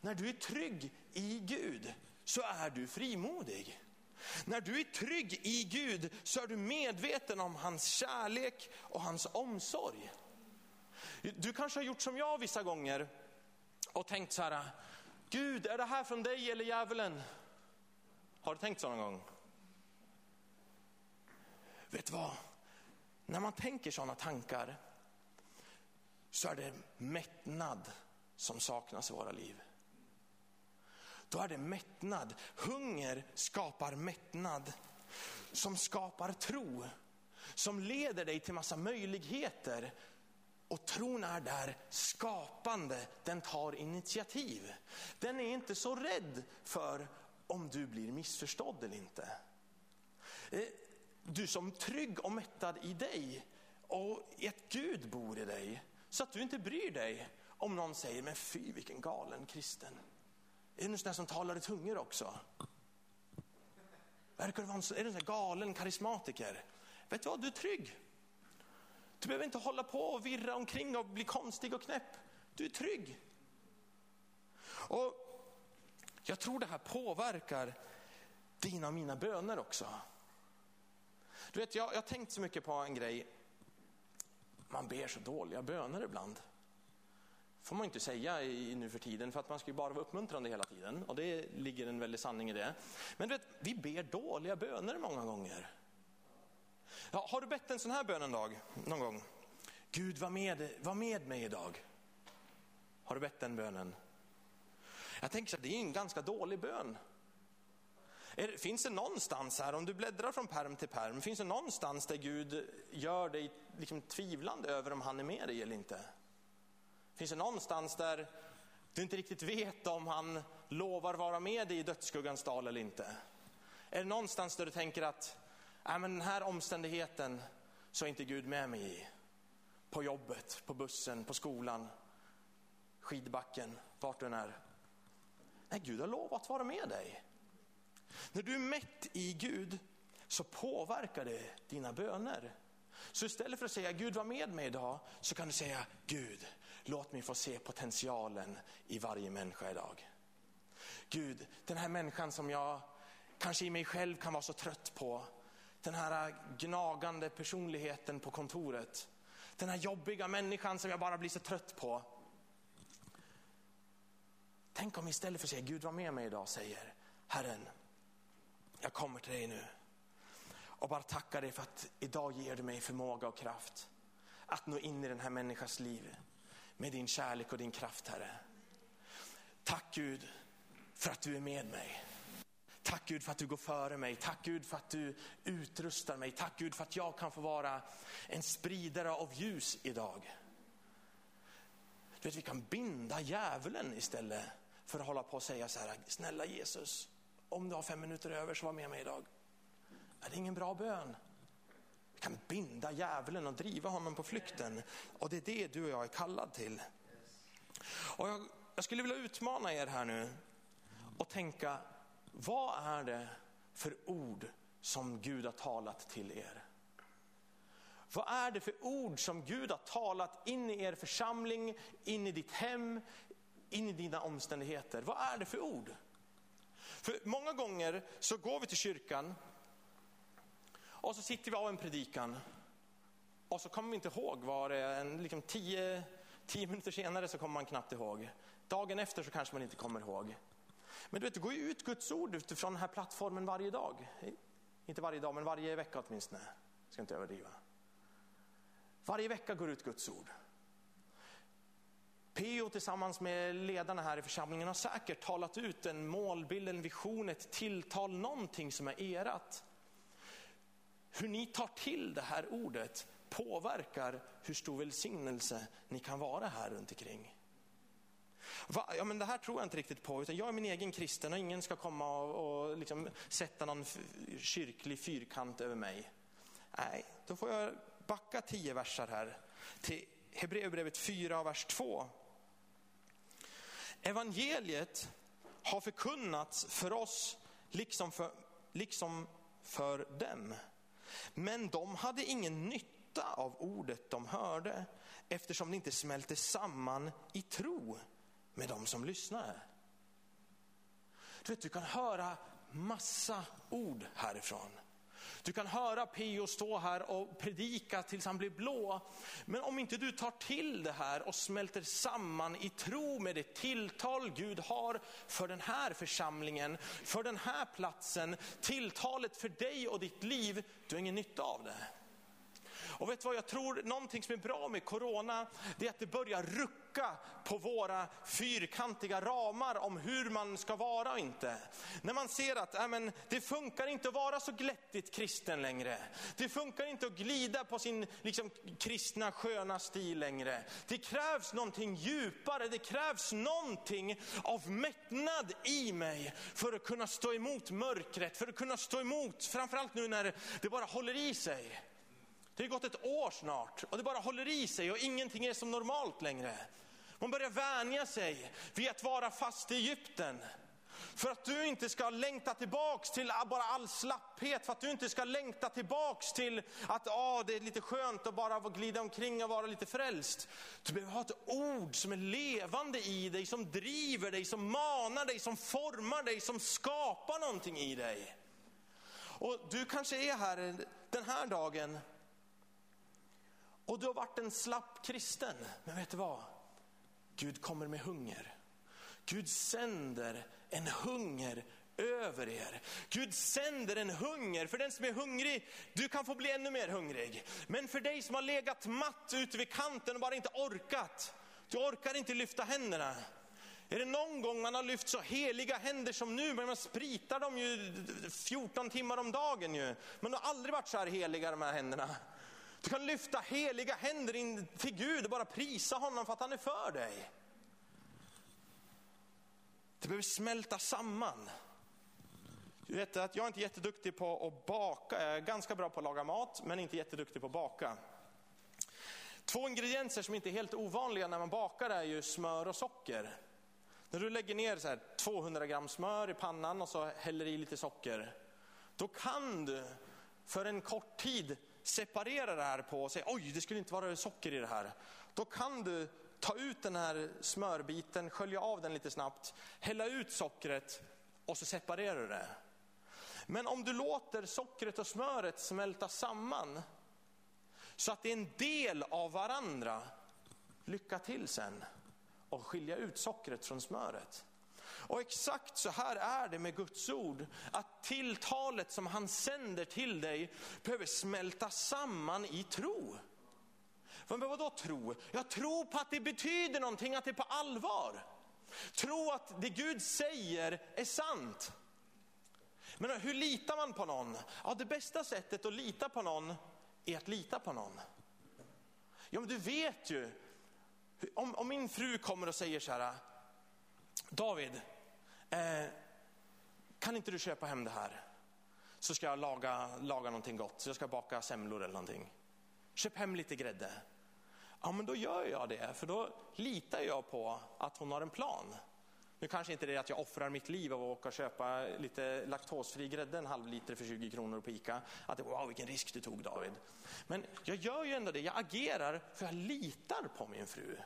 När du är trygg i Gud så är du frimodig. När du är trygg i Gud så är du medveten om hans kärlek och hans omsorg. Du kanske har gjort som jag vissa gånger och tänkt så här, Gud är det här från dig eller djävulen? Har du tänkt så någon gång? Vet du vad? När man tänker sådana tankar så är det mättnad som saknas i våra liv. Då är det mättnad. Hunger skapar mättnad som skapar tro. Som leder dig till massa möjligheter. Och tron är där skapande, den tar initiativ. Den är inte så rädd för om du blir missförstådd eller inte. Eh, du som trygg och mättad i dig och ett Gud bor i dig så att du inte bryr dig om någon säger, men fy vilken galen kristen. Är du en sån som talar i tungor också? Verkar det vara en, är du en sån galen karismatiker? Vet du vad, du är trygg. Du behöver inte hålla på och virra omkring och bli konstig och knäpp. Du är trygg. Och jag tror det här påverkar dina och mina böner också. Du vet, jag har tänkt så mycket på en grej. Man ber så dåliga böner ibland. får man inte säga i, nu för tiden för att man ska ju bara vara uppmuntrande hela tiden. Och det ligger en väldig sanning i det. Men du vet, vi ber dåliga böner många gånger. Ja, har du bett en sån här bön en dag, någon gång? Gud var med, var med mig idag. Har du bett den bönen? Jag tänker så att det är en ganska dålig bön. Är, finns det någonstans här, om du bläddrar från perm till perm, finns det någonstans där Gud gör dig liksom tvivlande över om han är med dig eller inte? Finns det någonstans där du inte riktigt vet om han lovar vara med dig i dödsskuggans dal eller inte? Är det någonstans där du tänker att äh, men den här omständigheten så är inte Gud med mig i? På jobbet, på bussen, på skolan, skidbacken, vart du än är. Nej, Gud har lovat vara med dig. När du är mätt i Gud så påverkar det dina böner. Så istället för att säga Gud var med mig idag så kan du säga Gud, låt mig få se potentialen i varje människa idag. Gud, den här människan som jag kanske i mig själv kan vara så trött på. Den här gnagande personligheten på kontoret. Den här jobbiga människan som jag bara blir så trött på. Tänk om istället för att säga Gud var med mig idag säger Herren, jag kommer till dig nu och bara tackar dig för att idag ger du mig förmåga och kraft att nå in i den här människans liv med din kärlek och din kraft Herre. Tack Gud för att du är med mig. Tack Gud för att du går före mig. Tack Gud för att du utrustar mig. Tack Gud för att jag kan få vara en spridare av ljus idag. Du vet, vi kan binda djävulen istället för att hålla på och säga så här, snälla Jesus, om du har fem minuter över så var med mig idag. Är det ingen bra bön? Vi kan binda djävulen och driva honom på flykten. Och det är det du och jag är kallad till. Och jag, jag skulle vilja utmana er här nu och tänka, vad är det för ord som Gud har talat till er? Vad är det för ord som Gud har talat in i er församling, in i ditt hem, in i dina omständigheter? Vad är det för ord? För många gånger så går vi till kyrkan och så sitter vi av en predikan och så kommer vi inte ihåg vad det är. En, liksom tio, tio minuter senare så kommer man knappt ihåg. Dagen efter så kanske man inte kommer ihåg. Men du vet, det går ju ut Guds ord utifrån den här plattformen varje dag. Inte varje dag, men varje vecka åtminstone. Jag ska inte överdriva. Varje vecka går ut Guds ord. Peo tillsammans med ledarna här i församlingen har säkert talat ut en målbild, en vision, ett tilltal, någonting som är erat. Hur ni tar till det här ordet påverkar hur stor välsignelse ni kan vara här runt omkring. Va? Ja, men det här tror jag inte riktigt på, utan jag är min egen kristen och ingen ska komma och, och liksom sätta någon kyrklig fyrkant över mig. Nej, då får jag backa tio versar här till Hebreerbrevet 4, vers 2. Evangeliet har förkunnats för oss liksom för, liksom för dem. Men de hade ingen nytta av ordet de hörde eftersom det inte smälte samman i tro med de som lyssnade. Du, vet, du kan höra massa ord härifrån. Du kan höra Pio stå här och predika tills han blir blå. Men om inte du tar till det här och smälter samman i tro med det tilltal Gud har för den här församlingen, för den här platsen, tilltalet för dig och ditt liv, du har ingen nytta av det. Och vet du vad jag tror, någonting som är bra med corona, det är att det börjar rucka på våra fyrkantiga ramar om hur man ska vara och inte. När man ser att äh, men, det funkar inte att vara så glättigt kristen längre. Det funkar inte att glida på sin liksom, kristna sköna stil längre. Det krävs någonting djupare, det krävs någonting av mättnad i mig för att kunna stå emot mörkret, för att kunna stå emot, framförallt nu när det bara håller i sig. Det har gått ett år snart och det bara håller i sig och ingenting är som normalt längre. Man börjar vänja sig vid att vara fast i Egypten. För att du inte ska längta tillbaks till bara all slapphet, för att du inte ska längta tillbaks till att ah, det är lite skönt att bara glida omkring och vara lite frälst. Du behöver ha ett ord som är levande i dig, som driver dig, som manar dig, som formar dig, som skapar någonting i dig. Och du kanske är här den här dagen och du har varit en slapp kristen, men vet du vad? Gud kommer med hunger. Gud sänder en hunger över er. Gud sänder en hunger för den som är hungrig. Du kan få bli ännu mer hungrig. Men för dig som har legat matt ute vid kanten och bara inte orkat. Du orkar inte lyfta händerna. Är det någon gång man har lyft så heliga händer som nu, men man spritar dem ju 14 timmar om dagen ju. Men de har aldrig varit så här heliga de här händerna. Du kan lyfta heliga händer in till Gud och bara prisa honom för att han är för dig. Det behöver smälta samman. Du vet att jag är inte jätteduktig på att baka, jag är ganska bra på att laga mat, men inte jätteduktig på att baka. Två ingredienser som inte är helt ovanliga när man bakar är ju smör och socker. När du lägger ner så 200 gram smör i pannan och så häller i lite socker, då kan du för en kort tid separera det här på och säga oj, det skulle inte vara socker i det här. Då kan du ta ut den här smörbiten, skölja av den lite snabbt, hälla ut sockret och så separerar du det. Men om du låter sockret och smöret smälta samman så att det är en del av varandra, lycka till sen och skilja ut sockret från smöret. Och exakt så här är det med Guds ord, att tilltalet som han sänder till dig behöver smälta samman i tro. Men vadå tro? Jag tror på att det betyder någonting, att det är på allvar. Tro att det Gud säger är sant. Men hur litar man på någon? Ja, det bästa sättet att lita på någon är att lita på någon. Ja, men du vet ju, om, om min fru kommer och säger så här, David, eh, kan inte du köpa hem det här? Så ska jag laga, laga någonting gott, så jag ska baka semlor eller någonting. Köp hem lite grädde. Ja men då gör jag det, för då litar jag på att hon har en plan. Nu kanske inte det är att jag offrar mitt liv av att åka och köpa lite laktosfri grädde, en halv liter för 20 kronor på Ica. Att det, wow vilken risk du tog David. Men jag gör ju ändå det, jag agerar för jag litar på min fru.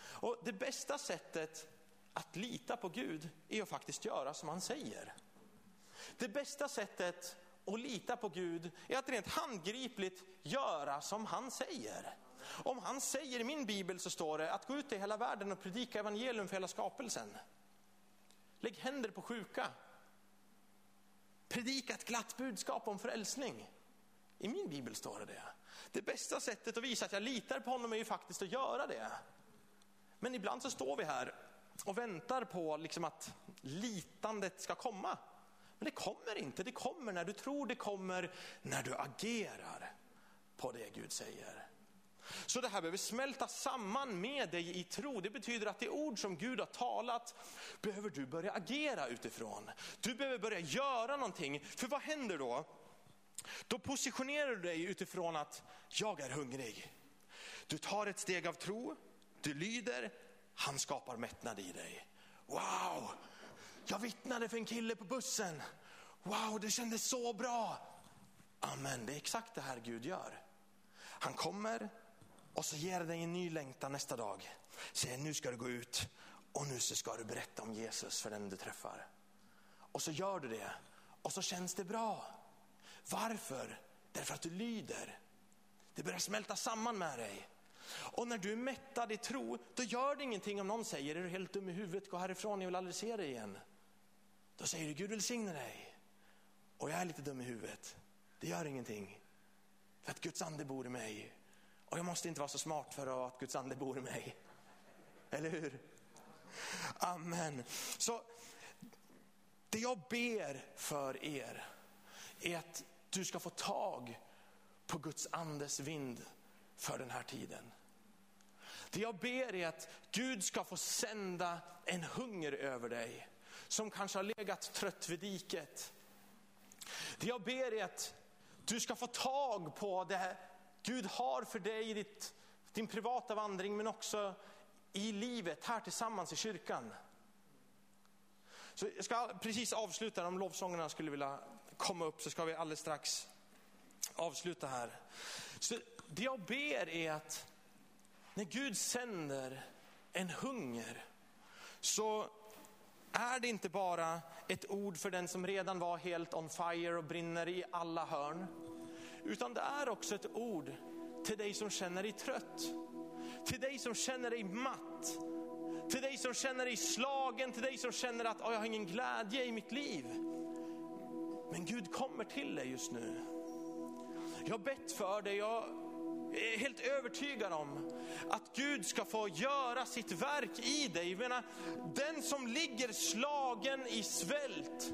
Och det bästa sättet att lita på Gud är att faktiskt göra som han säger. Det bästa sättet att lita på Gud är att rent handgripligt göra som han säger. Om han säger i min bibel så står det att gå ut i hela världen och predika evangelium för hela skapelsen. Lägg händer på sjuka. Predika ett glatt budskap om frälsning. I min bibel står det det. Det bästa sättet att visa att jag litar på honom är ju faktiskt att göra det. Men ibland så står vi här och väntar på liksom att litandet ska komma. Men det kommer inte, det kommer när du tror, det kommer när du agerar på det Gud säger. Så det här behöver smälta samman med dig i tro. Det betyder att det ord som Gud har talat behöver du börja agera utifrån. Du behöver börja göra någonting. För vad händer då? Då positionerar du dig utifrån att jag är hungrig. Du tar ett steg av tro, du lyder, han skapar mättnad i dig. Wow, jag vittnade för en kille på bussen. Wow, det kändes så bra. Amen, det är exakt det här Gud gör. Han kommer och så ger dig en ny längtan nästa dag. Säger nu ska du gå ut och nu ska du berätta om Jesus för den du träffar. Och så gör du det och så känns det bra. Varför? Därför att du lyder. Det börjar smälta samman med dig. Och när du är mättad i tro, då gör det ingenting om någon säger, är du helt dum i huvudet, gå härifrån, jag vill aldrig se dig igen. Då säger du, Gud välsigne dig. Och jag är lite dum i huvudet. Det gör ingenting. För att Guds ande bor i mig. Och jag måste inte vara så smart för att Guds ande bor i mig. Eller hur? Amen. Så det jag ber för er är att du ska få tag på Guds andes vind för den här tiden. Det jag ber är att Gud ska få sända en hunger över dig som kanske har legat trött vid diket. Det jag ber är att du ska få tag på det Gud har för dig i ditt, din privata vandring men också i livet här tillsammans i kyrkan. Så jag ska precis avsluta, om lovsångerna skulle vilja komma upp så ska vi alldeles strax avsluta här. Så det jag ber är att när Gud sänder en hunger så är det inte bara ett ord för den som redan var helt on fire och brinner i alla hörn. Utan det är också ett ord till dig som känner dig trött. Till dig som känner dig matt. Till dig som känner dig slagen, till dig som känner att oh, jag har ingen glädje i mitt liv. Men Gud kommer till dig just nu. Jag har bett för dig, jag är helt övertygad om att Gud ska få göra sitt verk i dig. Jag menar, den som ligger slagen i svält,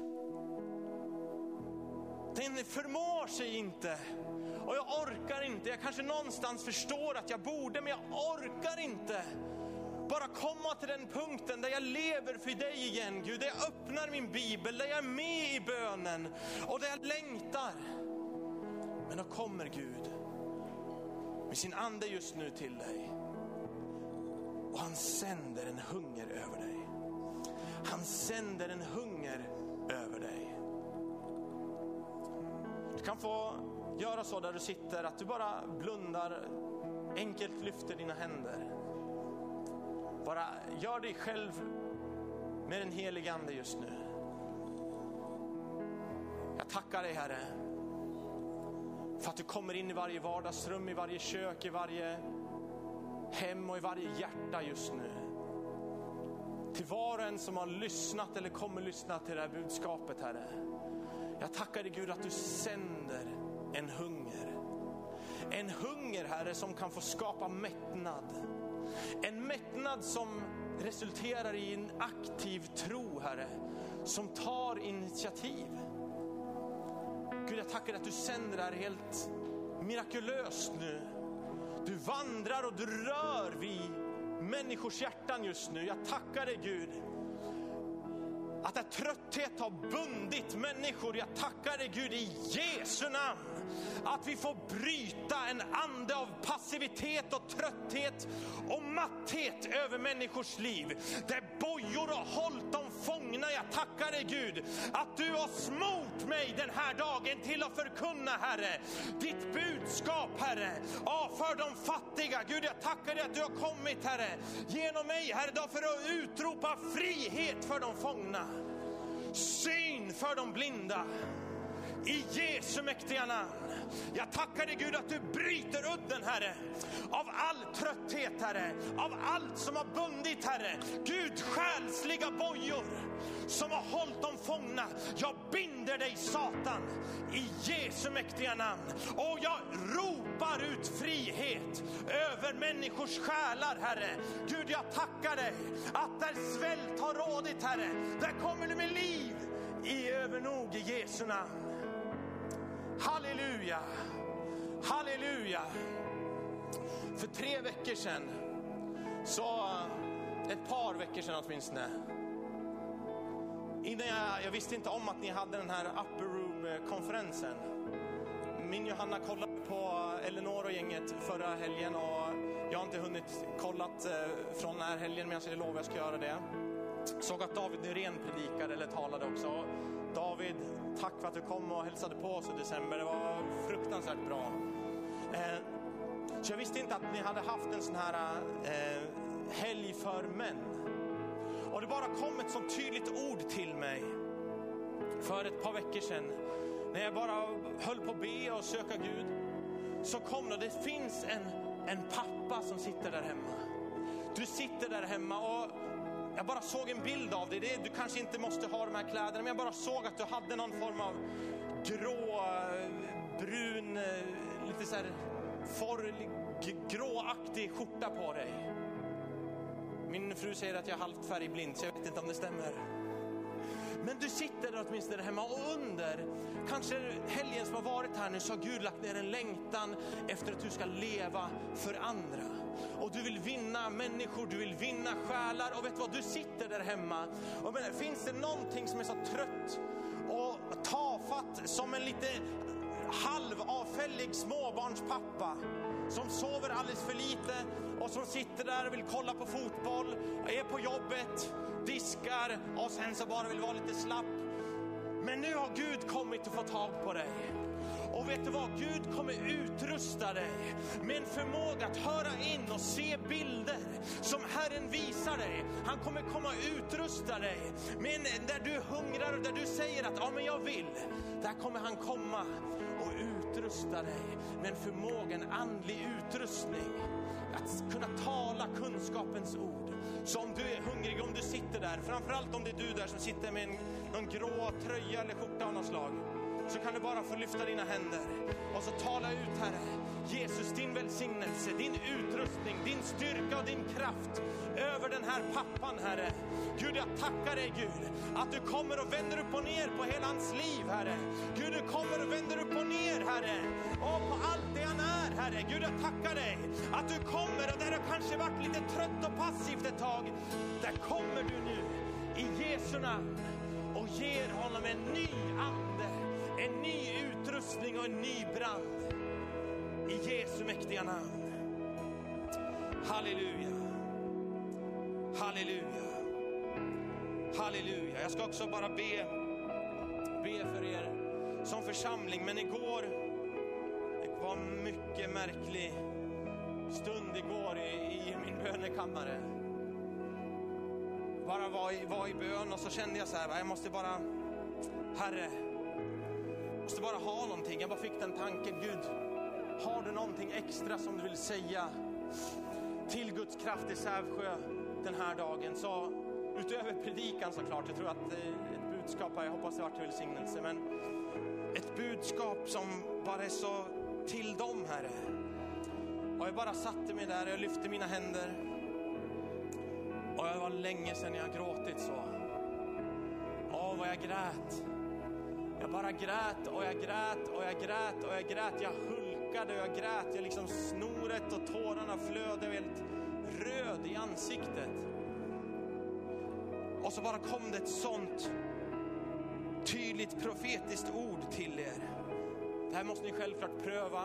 den förmår sig inte. Och jag orkar inte, jag kanske någonstans förstår att jag borde, men jag orkar inte. Bara komma till den punkten där jag lever för dig igen Gud, där jag öppnar min bibel, där jag är med i bönen och där jag längtar. Men då kommer Gud med sin ande just nu till dig. Och han sänder en hunger över dig. Han sänder en hunger över dig. Du kan få göra så där du sitter, att du bara blundar, enkelt lyfter dina händer. Bara gör dig själv med den helige Ande just nu. Jag tackar dig Herre för att du kommer in i varje vardagsrum, i varje kök, i varje hem och i varje hjärta just nu. Till var och en som har lyssnat eller kommer lyssna till det här budskapet Herre. Jag tackar dig Gud att du sänder en hunger. En hunger Herre som kan få skapa mättnad. En mättnad som resulterar i en aktiv tro Herre, som tar initiativ. Gud, jag tackar dig att du sänder det här helt mirakulöst nu. Du vandrar och du rör vid människors hjärtan just nu. Jag tackar dig Gud. Att där trötthet har bundit människor, jag tackar dig Gud i Jesu namn. Att vi får bryta en ande av passivitet och trötthet och matthet över människors liv. Där bojor har hållit dem fångna. Jag tackar dig Gud att du har smort mig den här dagen till att förkunna Herre, ditt budskap Herre, ja, för de fattiga. Gud jag tackar dig att du har kommit Herre, genom mig Herre, för att utropa frihet för de fångna. Syn för de blinda. I Jesu mäktiga namn. Jag tackar dig Gud att du bryter udden Herre, av all trötthet Herre, av allt som har bundit Herre. Gud, själsliga bojor som har hållit dem fångna. Jag binder dig Satan i Jesu mäktiga namn. Och jag ropar ut frihet över människors själar Herre. Gud, jag tackar dig att där svält har rådit Herre, där kommer du med liv i övernog i Jesu namn. Halleluja, halleluja. För tre veckor sedan, så eh, ett par veckor sedan åtminstone, innan jag, jag visste inte om att ni hade den här upper room-konferensen. Eh, Min Johanna kollade på eh, Elinor och gänget förra helgen och jag har inte hunnit kollat från den här helgen men jag lovar att jag ska göra det. Såg att David Nyrén predikade eller talade också. David, tack för att du kom och hälsade på oss i december. Det var fruktansvärt bra. Eh, så jag visste inte att ni hade haft en sån här eh, helg för män. Och det bara kom ett så tydligt ord till mig för ett par veckor sedan. När jag bara höll på att be och söka Gud. Så kom det, det finns en, en pappa som sitter där hemma. Du sitter där hemma och jag bara såg en bild av dig. du kanske inte måste ha de här kläderna, men jag bara såg att du hade någon form av grå, brun, lite så här for, gråaktig skjorta på dig. Min fru säger att jag är halvt färgblind, så jag vet inte om det stämmer. Men du sitter där åtminstone hemma och under kanske helgen som har varit här nu så har Gud lagt ner en längtan efter att du ska leva för andra. Och du vill vinna människor, du vill vinna själar och vet du vad, du sitter där hemma. Och men, finns det någonting som är så trött och tafatt som en lite halvavfällig småbarnspappa som sover alldeles för lite och som sitter där och vill kolla på fotboll, är på jobbet, diskar och sen så bara vill vara lite slapp. Men nu har Gud kommit och fått tag på dig. Och vet du vad? Gud kommer utrusta dig med en förmåga att höra in och se bilder som Herren visar dig. Han kommer komma och utrusta dig. Men där du hungrar och där du säger att ja, men jag vill. Där kommer han komma och utrusta dig med en förmåga, en andlig utrustning. Att kunna tala kunskapens ord. Så om du är hungrig, om du sitter där, framförallt om det är du där som sitter med en, någon grå tröja eller skjorta av något slag så kan du bara få lyfta dina händer och så tala ut Herre. Jesus, din välsignelse, din utrustning, din styrka och din kraft över den här pappan Herre. Gud, jag tackar dig Gud att du kommer och vänder upp och ner på hela hans liv Herre. Gud, du kommer och vänder upp och ner Herre. Och på allt det han är Herre. Gud, jag tackar dig att du kommer och där du kanske varit lite trött och passivt ett tag. Där kommer du nu i Jesu namn och ger honom en ny ande ny utrustning och en ny brand. I Jesu mäktiga namn. Halleluja. Halleluja. Halleluja. Jag ska också bara be, be för er som församling. Men igår, det var en mycket märklig stund igår i, i min bönekammare. Bara var i, var i bön och så kände jag så här, jag måste bara, Herre, måste bara ha någonting. Jag bara fick den tanken, Gud, har du någonting extra som du vill säga till Guds kraft i Sävsjö den här dagen? Så utöver predikan såklart, jag tror att eh, ett budskap här, jag hoppas det var till välsignelse, men ett budskap som bara är så till dem, Herre. Och jag bara satte mig där och jag lyfte mina händer. Och det var länge sedan jag gråtit så. Åh, vad jag grät. Jag bara grät och jag grät och jag grät och jag grät. Jag hulkade och jag grät. Jag liksom snoret och tårarna flöd. Jag var helt röd i ansiktet. Och så bara kom det ett sånt tydligt profetiskt ord till er. Det här måste ni självklart pröva.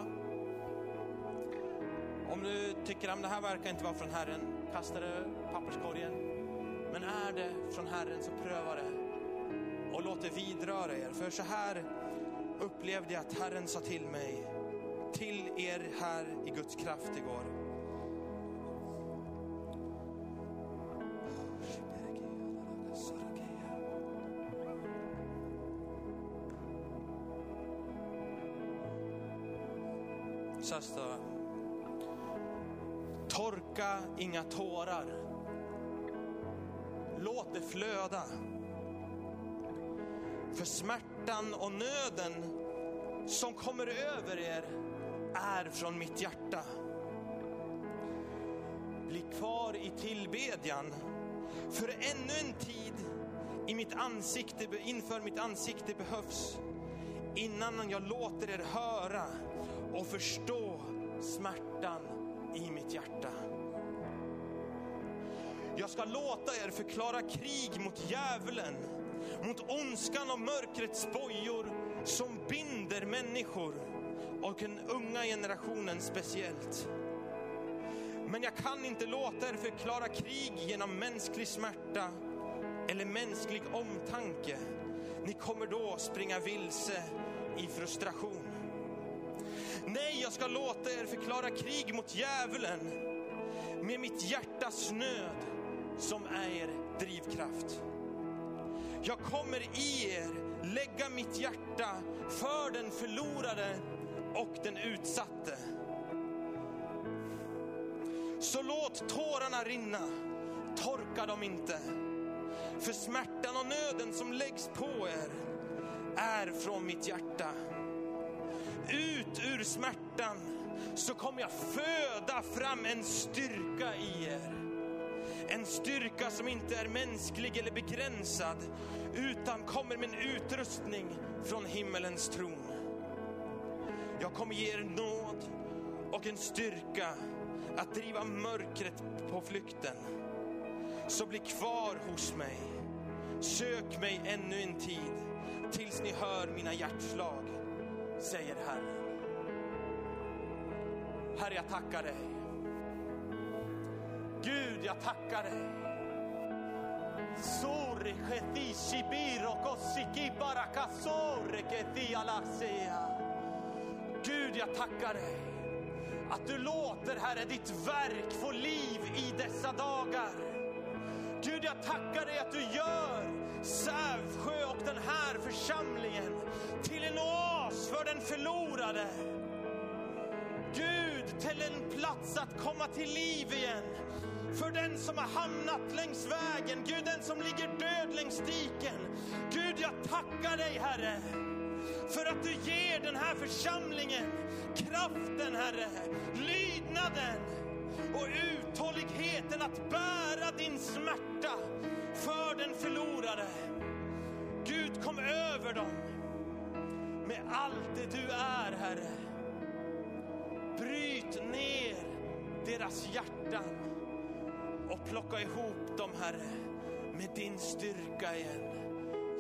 Om du tycker att det här verkar inte vara från Herren, kasta det papperskorgen. Men är det från Herren så pröva det och låt det vidröra er. För så här upplevde jag att Herren sa till mig, till er här i Guds kraft igår. Torka inga tårar. Låt det flöda. För smärtan och nöden som kommer över er är från mitt hjärta. Bli kvar i tillbedjan, för ännu en tid i mitt ansikte, inför mitt ansikte behövs innan jag låter er höra och förstå smärtan i mitt hjärta. Jag ska låta er förklara krig mot djävulen mot ondskan och mörkrets bojor som binder människor och den unga generationen speciellt. Men jag kan inte låta er förklara krig genom mänsklig smärta eller mänsklig omtanke. Ni kommer då springa vilse i frustration. Nej, jag ska låta er förklara krig mot djävulen med mitt hjärtas nöd som är er drivkraft. Jag kommer i er lägga mitt hjärta för den förlorade och den utsatte. Så låt tårarna rinna, torka dem inte. För smärtan och nöden som läggs på er är från mitt hjärta. Ut ur smärtan så kommer jag föda fram en styrka i er. En styrka som inte är mänsklig eller begränsad, utan kommer med en utrustning från himmelens tron. Jag kommer ge er nåd och en styrka att driva mörkret på flykten. Så bli kvar hos mig. Sök mig ännu en tid tills ni hör mina hjärtslag, säger Herren. Herre, jag tackar dig. Gud, jag tackar dig. Sore shibiro kosiki. Gud, jag tackar dig att du låter, Herre, ditt verk få liv i dessa dagar. Gud, jag tackar dig att du gör Sävsjö och den här församlingen till en oas för den förlorade. Gud, till en plats att komma till liv igen. För den som har hamnat längs vägen, Gud den som ligger död längs diken. Gud, jag tackar dig Herre för att du ger den här församlingen kraften, Herre, lydnaden och uthålligheten att bära din smärta för den förlorade. Gud, kom över dem med allt det du är, Herre. Bryt ner deras hjärtan och plocka ihop dem, Herre, med din styrka igen.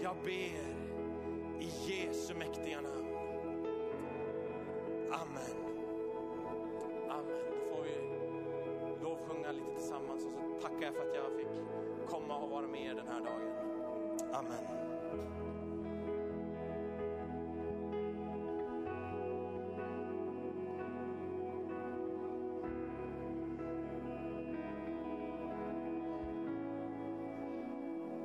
Jag ber i Jesu mäktiga namn. Amen. Amen. Då får vi lovsjunga lite tillsammans och så tackar jag för att jag fick komma och vara med er den här dagen. Amen.